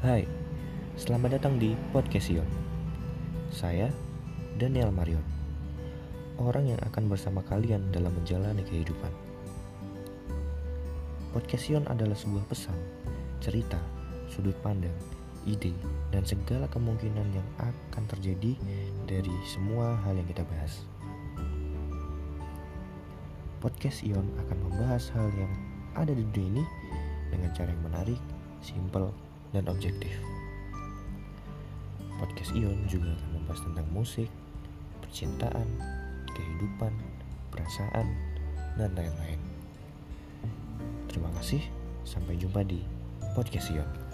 Hai, selamat datang di Podcast Ion. Saya Daniel Marion, orang yang akan bersama kalian dalam menjalani kehidupan. Podcast Ion adalah sebuah pesan, cerita, sudut pandang, ide, dan segala kemungkinan yang akan terjadi dari semua hal yang kita bahas. Podcast Ion akan membahas hal yang ada di dunia ini dengan cara yang menarik, simple, dan objektif. Podcast Ion juga akan membahas tentang musik, percintaan, kehidupan, perasaan, dan lain-lain. Terima kasih, sampai jumpa di Podcast Ion.